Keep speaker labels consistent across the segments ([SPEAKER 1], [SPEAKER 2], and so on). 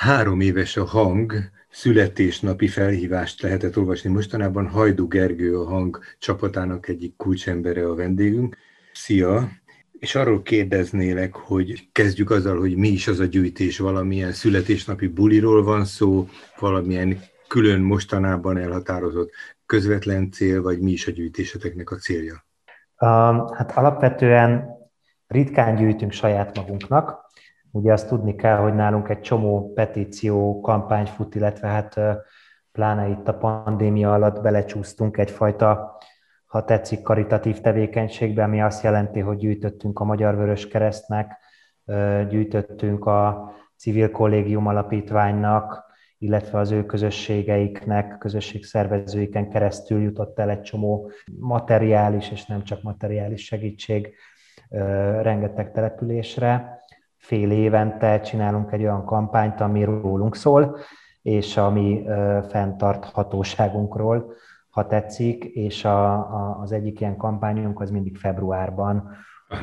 [SPEAKER 1] három éves a hang, születésnapi felhívást lehetett olvasni. Mostanában Hajdu Gergő a hang csapatának egyik kulcsembere a vendégünk. Szia! És arról kérdeznélek, hogy kezdjük azzal, hogy mi is az a gyűjtés, valamilyen születésnapi buliról van szó, valamilyen külön mostanában elhatározott közvetlen cél, vagy mi is a gyűjtéseteknek a célja?
[SPEAKER 2] Hát alapvetően ritkán gyűjtünk saját magunknak. Ugye azt tudni kell, hogy nálunk egy csomó petíció, kampány fut, illetve hát pláne itt a pandémia alatt belecsúsztunk egyfajta, ha tetszik, karitatív tevékenységbe, ami azt jelenti, hogy gyűjtöttünk a Magyar Vörös Keresztnek, gyűjtöttünk a Civil Kollégium Alapítványnak, illetve az ő közösségeiknek, közösségszervezőiken keresztül jutott el egy csomó materiális és nem csak materiális segítség rengeteg településre. Fél évente csinálunk egy olyan kampányt, ami rólunk szól, és ami fenntarthatóságunkról, ha tetszik, és a, a, az egyik ilyen kampányunk az mindig februárban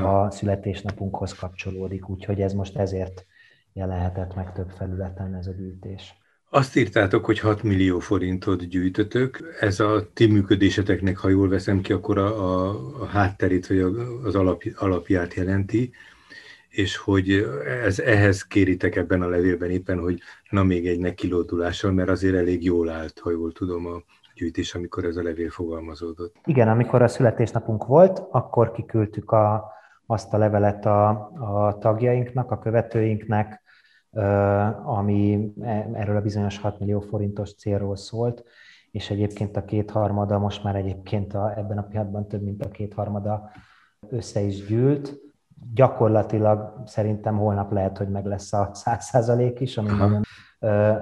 [SPEAKER 2] a születésnapunkhoz kapcsolódik, úgyhogy ez most ezért jelenhetett meg több felületen ez a gyűjtés.
[SPEAKER 1] Azt írtátok, hogy 6 millió forintot gyűjtötök. Ez a ti működéseteknek, ha jól veszem ki, akkor a, a, a hátterét, vagy az alap, alapját jelenti, és hogy ez, ehhez kéritek ebben a levélben éppen, hogy na még egy nekilódulással, mert azért elég jól állt, ha jól tudom, a gyűjtés, amikor ez a levél fogalmazódott.
[SPEAKER 2] Igen, amikor a születésnapunk volt, akkor kiküldtük a, azt a levelet a, a tagjainknak, a követőinknek, ami e, erről a bizonyos 6 millió forintos célról szólt, és egyébként a kétharmada, most már egyébként a, ebben a pillanatban több mint a kétharmada össze is gyűlt. Gyakorlatilag szerintem holnap lehet, hogy meg lesz a 100% is, ami Aha. nagyon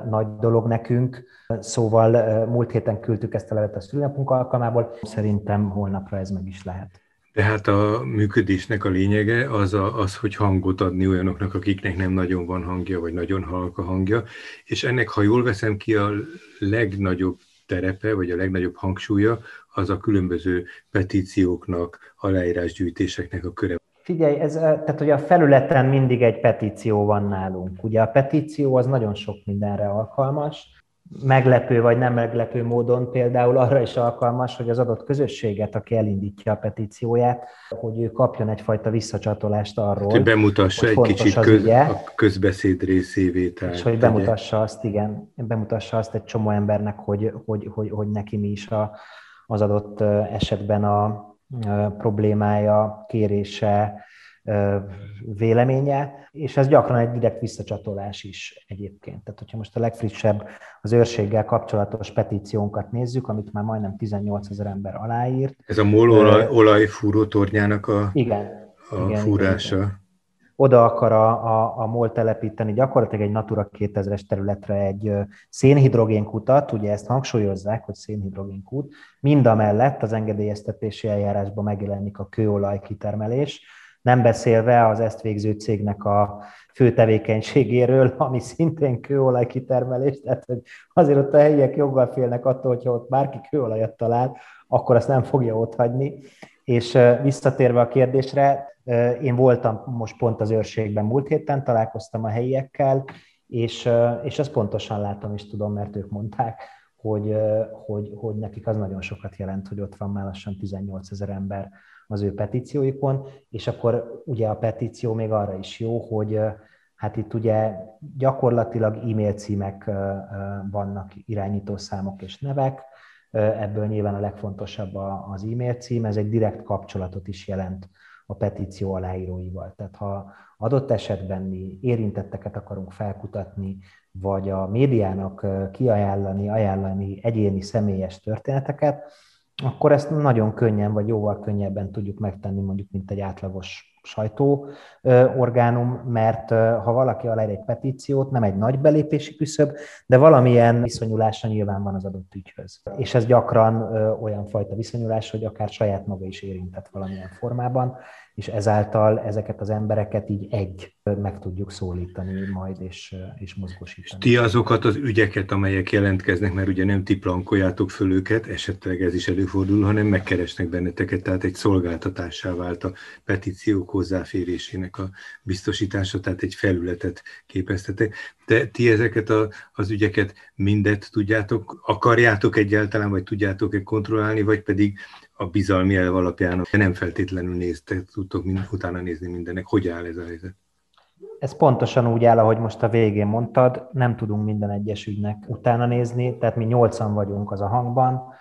[SPEAKER 2] nagy dolog nekünk. Szóval múlt héten küldtük ezt a levet a szülőnapunk alkalmából, szerintem holnapra ez meg is lehet.
[SPEAKER 1] Tehát a működésnek a lényege az, a, az, hogy hangot adni olyanoknak, akiknek nem nagyon van hangja, vagy nagyon halk a hangja, és ennek, ha jól veszem ki, a legnagyobb terepe, vagy a legnagyobb hangsúlya, az a különböző petícióknak, aláírásgyűjtéseknek a köre.
[SPEAKER 2] Figyelj, ez, tehát hogy a felületen mindig egy petíció van nálunk. Ugye a petíció az nagyon sok mindenre alkalmas, meglepő vagy nem meglepő módon például arra is alkalmas, hogy az adott közösséget, aki elindítja a petícióját, hogy ő kapjon egyfajta visszacsatolást arról.
[SPEAKER 1] Hogy bemutassa hogy egy kicsit köz, a közbeszéd részévé.
[SPEAKER 2] Tehát, és hogy bemutassa azt, igen, bemutassa azt egy csomó embernek, hogy, hogy, hogy, hogy neki mi is a, az adott esetben a problémája, kérése, véleménye, és ez gyakran egy direkt visszacsatolás is egyébként. Tehát, hogyha most a legfrissebb az őrséggel kapcsolatos petíciónkat nézzük, amit már majdnem 18 ezer ember aláírt.
[SPEAKER 1] Ez a MOL olaj, olajfúró tornyának a,
[SPEAKER 2] igen,
[SPEAKER 1] a igen, fúrása. Igen, igen.
[SPEAKER 2] Oda akar a, a, a MOL telepíteni gyakorlatilag egy Natura 2000-es területre egy szénhidrogénkutat, ugye ezt hangsúlyozzák, hogy szénhidrogénkút, mind a mellett az engedélyeztetési eljárásban megjelenik a kőolaj kitermelés, nem beszélve az ezt végző cégnek a fő tevékenységéről, ami szintén kőolaj kitermelés, tehát hogy azért ott a helyiek joggal félnek attól, hogyha ott bárki kőolajat talál, akkor azt nem fogja ott hagyni. És visszatérve a kérdésre, én voltam most pont az őrségben múlt héten, találkoztam a helyiekkel, és, és azt pontosan látom és tudom, mert ők mondták, hogy, hogy, hogy nekik az nagyon sokat jelent, hogy ott van már lassan 18 ezer ember az ő petícióikon, és akkor ugye a petíció még arra is jó, hogy hát itt ugye gyakorlatilag e-mail címek vannak, irányítószámok és nevek, ebből nyilván a legfontosabb az e-mail cím, ez egy direkt kapcsolatot is jelent a petíció aláíróival. Tehát ha adott esetben mi érintetteket akarunk felkutatni, vagy a médiának kiajánlani, ajánlani egyéni személyes történeteket, akkor ezt nagyon könnyen, vagy jóval könnyebben tudjuk megtenni mondjuk, mint egy átlagos sajtó orgánum, mert ha valaki aláír egy petíciót, nem egy nagy belépési küszöb, de valamilyen viszonyulása nyilván van az adott ügyhöz. És ez gyakran olyan fajta viszonyulás, hogy akár saját maga is érintett valamilyen formában, és ezáltal ezeket az embereket így egy meg tudjuk szólítani majd, és, és mozgósítani.
[SPEAKER 1] Ti azokat az ügyeket, amelyek jelentkeznek, mert ugye nem ti plankoljátok föl őket, esetleg ez is előfordul, hanem megkeresnek benneteket, tehát egy szolgáltatássá vált a petíciók hozzáférésének a biztosítása, tehát egy felületet képeztetek. De ti ezeket a, az ügyeket mindet tudjátok, akarjátok egyáltalán, vagy tudjátok-e kontrollálni, vagy pedig a bizalmi elv alapján nem feltétlenül néztek, tudtok mind, utána nézni mindennek. Hogy áll ez a helyzet?
[SPEAKER 2] Ez pontosan úgy áll, ahogy most a végén mondtad, nem tudunk minden egyes ügynek utána nézni, tehát mi nyolcan vagyunk az a hangban,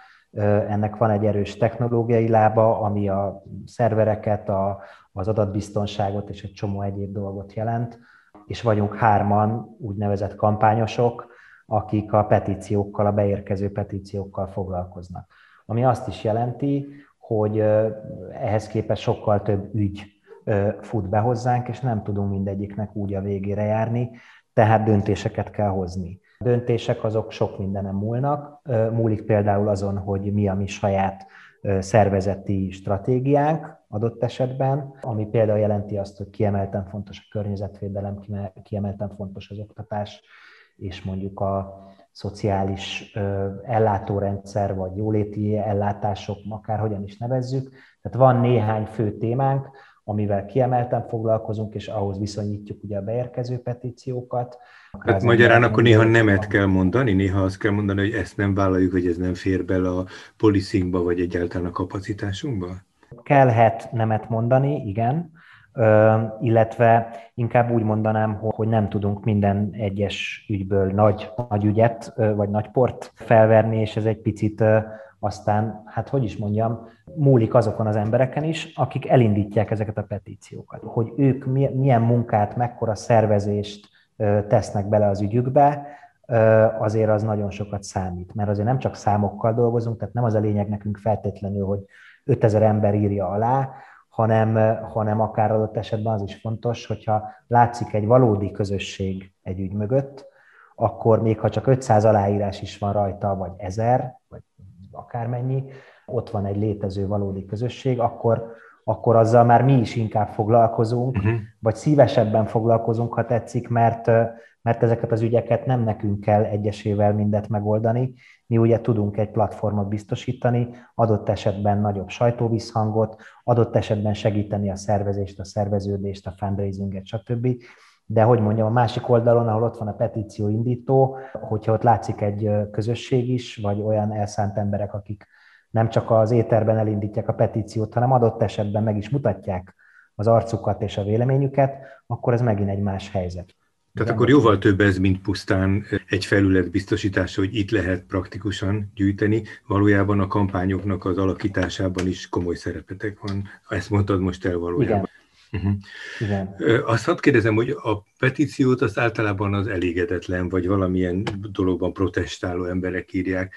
[SPEAKER 2] ennek van egy erős technológiai lába, ami a szervereket, a, az adatbiztonságot és egy csomó egyéb dolgot jelent, és vagyunk hárman úgynevezett kampányosok, akik a petíciókkal, a beérkező petíciókkal foglalkoznak ami azt is jelenti, hogy ehhez képest sokkal több ügy fut be hozzánk, és nem tudunk mindegyiknek úgy a végére járni, tehát döntéseket kell hozni. A döntések azok sok mindenem múlnak, múlik például azon, hogy mi a mi saját szervezeti stratégiánk adott esetben, ami például jelenti azt, hogy kiemelten fontos a környezetvédelem, kiemelten fontos az oktatás, és mondjuk a szociális ellátórendszer, vagy jóléti ellátások, akárhogyan is nevezzük. Tehát van néhány fő témánk, amivel kiemelten foglalkozunk, és ahhoz viszonyítjuk ugye a beérkező petíciókat.
[SPEAKER 1] Hát magyarán akkor néha nemet kell mondani, néha azt kell mondani, hogy ezt nem vállaljuk, hogy ez nem fér bele a policingba, vagy egyáltalán a kapacitásunkba?
[SPEAKER 2] Kellhet nemet mondani, igen, illetve inkább úgy mondanám, hogy nem tudunk minden egyes ügyből nagy, nagy ügyet, vagy nagy port felverni, és ez egy picit aztán, hát hogy is mondjam, múlik azokon az embereken is, akik elindítják ezeket a petíciókat. Hogy ők milyen munkát, mekkora szervezést tesznek bele az ügyükbe, azért az nagyon sokat számít. Mert azért nem csak számokkal dolgozunk, tehát nem az a lényeg nekünk feltétlenül, hogy 5000 ember írja alá, hanem, hanem akár adott esetben az is fontos, hogyha látszik egy valódi közösség egy ügy mögött, akkor még ha csak 500 aláírás is van rajta, vagy 1000, vagy akármennyi, ott van egy létező valódi közösség, akkor, akkor azzal már mi is inkább foglalkozunk, uh-huh. vagy szívesebben foglalkozunk, ha tetszik, mert, mert ezeket az ügyeket nem nekünk kell egyesével mindet megoldani. Mi ugye tudunk egy platformot biztosítani, adott esetben nagyobb sajtóvisszhangot, adott esetben segíteni a szervezést, a szerveződést, a fundraisinget, stb. De hogy mondjam, a másik oldalon, ahol ott van a petíció indító, hogyha ott látszik egy közösség is, vagy olyan elszánt emberek, akik nem csak az éterben elindítják a petíciót, hanem adott esetben meg is mutatják az arcukat és a véleményüket, akkor ez megint egy más helyzet.
[SPEAKER 1] Tehát akkor jóval több ez, mint pusztán egy felület biztosítása, hogy itt lehet praktikusan gyűjteni. Valójában a kampányoknak az alakításában is komoly szerepetek van. Ezt mondtad most el valójában.
[SPEAKER 2] Igen. Uh-huh.
[SPEAKER 1] Igen. Azt hadd kérdezem, hogy a petíciót azt általában az elégedetlen, vagy valamilyen dologban protestáló emberek írják,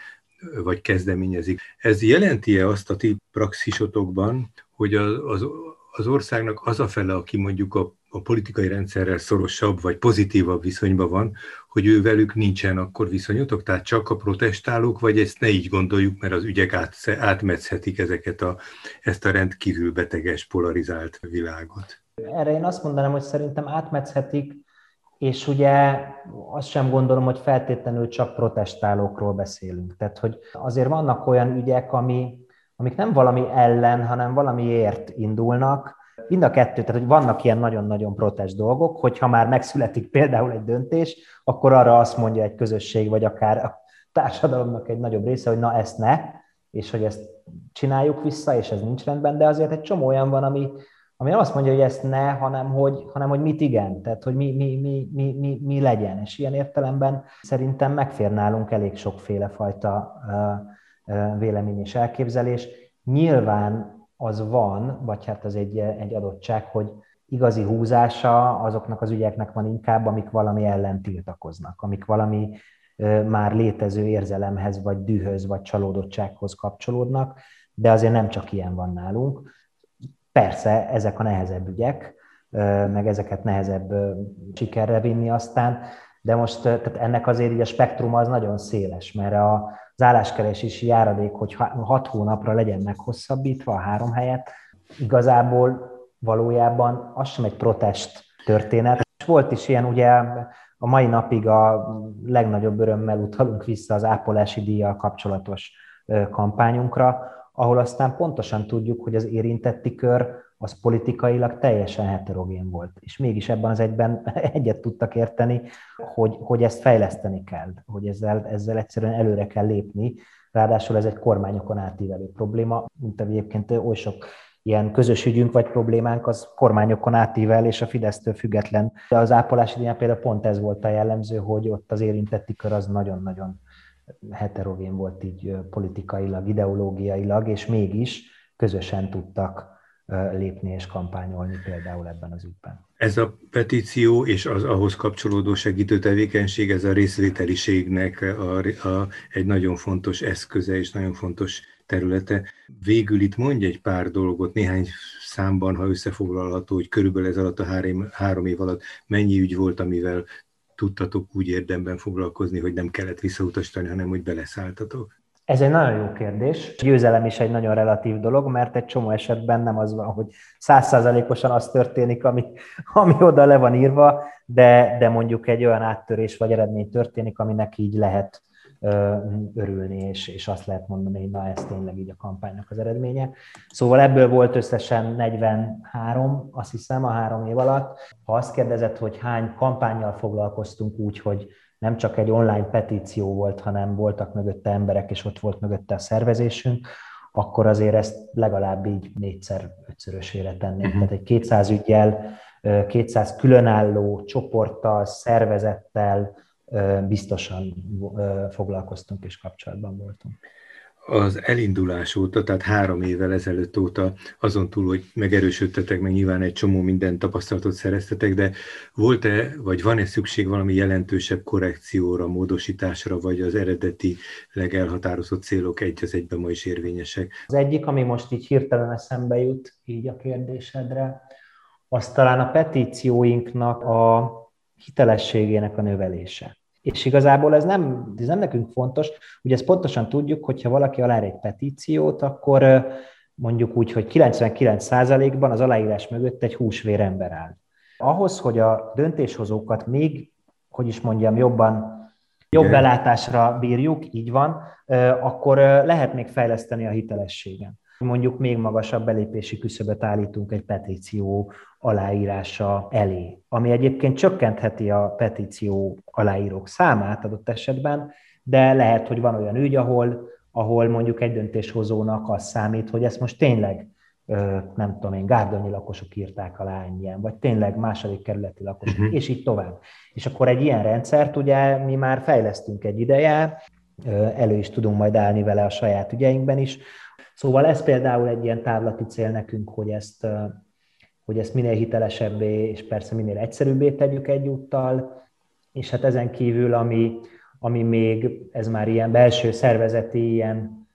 [SPEAKER 1] vagy kezdeményezik. Ez jelenti-e azt a ti praxisotokban, hogy az, az, az országnak az a fele, aki mondjuk a a politikai rendszerrel szorosabb vagy pozitívabb viszonyban van, hogy ő velük nincsen akkor viszonyotok, tehát csak a protestálók, vagy ezt ne így gondoljuk, mert az ügyek át, átmetszhetik ezeket a, ezt a rendkívül beteges, polarizált világot.
[SPEAKER 2] Erre én azt mondanám, hogy szerintem átmetszhetik, és ugye azt sem gondolom, hogy feltétlenül csak protestálókról beszélünk. Tehát, hogy azért vannak olyan ügyek, ami, amik nem valami ellen, hanem valamiért indulnak, Mind a kettő, tehát hogy vannak ilyen nagyon-nagyon protest dolgok, hogyha már megszületik például egy döntés, akkor arra azt mondja egy közösség, vagy akár a társadalomnak egy nagyobb része, hogy na ezt ne, és hogy ezt csináljuk vissza, és ez nincs rendben, de azért egy csomó olyan van, ami, ami nem azt mondja, hogy ezt ne, hanem hogy, hanem hogy mit igen, tehát hogy mi, mi, mi, mi, mi, mi legyen. És ilyen értelemben szerintem megfér nálunk elég sokféle fajta vélemény és elképzelés. Nyilván az van, vagy hát az egy, egy adottság, hogy igazi húzása azoknak az ügyeknek van inkább, amik valami ellen tiltakoznak, amik valami már létező érzelemhez, vagy dühöz, vagy csalódottsághoz kapcsolódnak, de azért nem csak ilyen van nálunk. Persze, ezek a nehezebb ügyek, meg ezeket nehezebb sikerre vinni aztán, de most tehát ennek azért így a spektrum az nagyon széles, mert az álláskeresési járadék, hogy hat hónapra legyen meghosszabbítva a három helyet, igazából valójában az sem egy protest történet. Volt is ilyen, ugye a mai napig a legnagyobb örömmel utalunk vissza az ápolási díjjal kapcsolatos kampányunkra, ahol aztán pontosan tudjuk, hogy az érintetti kör az politikailag teljesen heterogén volt. És mégis ebben az egyben egyet tudtak érteni, hogy, hogy ezt fejleszteni kell, hogy ezzel, ezzel egyszerűen előre kell lépni. Ráadásul ez egy kormányokon átívelő probléma, mint egyébként oly sok ilyen közös ügyünk vagy problémánk az kormányokon átível és a Fidesztől független. De az ápolási díján például pont ez volt a jellemző, hogy ott az érintetti kör az nagyon-nagyon heterogén volt így politikailag, ideológiailag, és mégis közösen tudtak lépni és kampányolni például ebben az ügyben.
[SPEAKER 1] Ez a petíció és az ahhoz kapcsolódó segítő tevékenység, ez a részvételiségnek a, a, egy nagyon fontos eszköze és nagyon fontos területe. Végül itt mondj egy pár dolgot, néhány számban, ha összefoglalható, hogy körülbelül ez alatt a három, három év alatt mennyi ügy volt, amivel tudtatok úgy érdemben foglalkozni, hogy nem kellett visszautasítani, hanem hogy beleszálltatok?
[SPEAKER 2] Ez egy nagyon jó kérdés. Győzelem is egy nagyon relatív dolog, mert egy csomó esetben nem az van, hogy százszázalékosan az történik, ami, ami oda le van írva, de, de mondjuk egy olyan áttörés vagy eredmény történik, aminek így lehet örülni, és, és azt lehet mondani, hogy na ez tényleg így a kampánynak az eredménye. Szóval ebből volt összesen 43, azt hiszem, a három év alatt. Ha azt kérdezett, hogy hány kampányjal foglalkoztunk úgy, hogy nem csak egy online petíció volt, hanem voltak mögötte emberek, és ott volt mögötte a szervezésünk, akkor azért ezt legalább így négyszer, ötszörösére tennénk. Uh-huh. Tehát egy 200 ügyel, 200 különálló csoporttal, szervezettel, biztosan foglalkoztunk és kapcsolatban voltunk.
[SPEAKER 1] Az elindulás óta, tehát három évvel ezelőtt óta, azon túl, hogy megerősödtetek, meg nyilván egy csomó minden tapasztalatot szereztetek, de volt-e, vagy van-e szükség valami jelentősebb korrekcióra, módosításra, vagy az eredeti legelhatározott célok egy az egyben ma is érvényesek?
[SPEAKER 2] Az egyik, ami most így hirtelen eszembe jut, így a kérdésedre, az talán a petícióinknak a hitelességének a növelése. És igazából ez nem, ez nem nekünk fontos, ugye ezt pontosan tudjuk, hogyha valaki alá egy petíciót, akkor mondjuk úgy, hogy 99%-ban az aláírás mögött egy húsvér ember áll. Ahhoz, hogy a döntéshozókat még, hogy is mondjam, jobban, jobb belátásra bírjuk, így van, akkor lehet még fejleszteni a hitelességen mondjuk még magasabb belépési küszöböt állítunk egy petíció aláírása elé, ami egyébként csökkentheti a petíció aláírók számát adott esetben, de lehet, hogy van olyan ügy, ahol, ahol mondjuk egy döntéshozónak az számít, hogy ezt most tényleg nem tudom én, gárdonyi lakosok írták alá ennyien, vagy tényleg második kerületi lakosok, uh-huh. és így tovább. És akkor egy ilyen rendszert ugye mi már fejlesztünk egy ideje, elő is tudunk majd állni vele a saját ügyeinkben is, Szóval ez például egy ilyen távlati cél nekünk, hogy ezt, hogy ezt minél hitelesebbé és persze minél egyszerűbbé tegyük egyúttal, és hát ezen kívül, ami, ami még, ez már ilyen belső szervezeti, ilyen,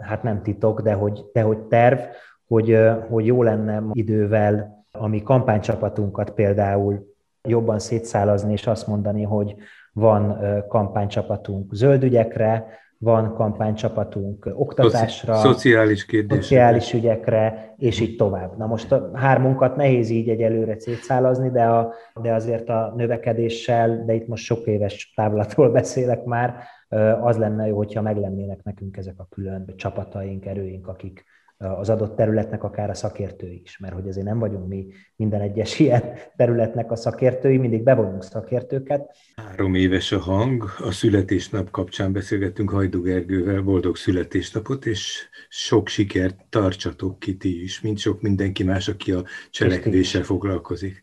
[SPEAKER 2] hát nem titok, de hogy, de hogy terv, hogy, hogy jó lenne idővel a mi kampánycsapatunkat például jobban szétszálazni, és azt mondani, hogy van kampánycsapatunk zöld ügyekre, van kampánycsapatunk oktatásra,
[SPEAKER 1] szociális kérdésekre,
[SPEAKER 2] szociális ügyekre, és így tovább. Na most a hármunkat nehéz így egy előre szétszálazni, de, a, de azért a növekedéssel, de itt most sok éves távlatról beszélek már, az lenne jó, hogyha meglennének nekünk ezek a külön csapataink, erőink, akik, az adott területnek akár a szakértői is, mert hogy azért nem vagyunk mi minden egyes ilyen területnek a szakértői, mindig bevonunk szakértőket.
[SPEAKER 1] Három éves a hang, a születésnap kapcsán beszélgettünk Hajdu Gergővel, boldog születésnapot, és sok sikert tartsatok ki ti is, mint sok mindenki más, aki a cselekvéssel foglalkozik.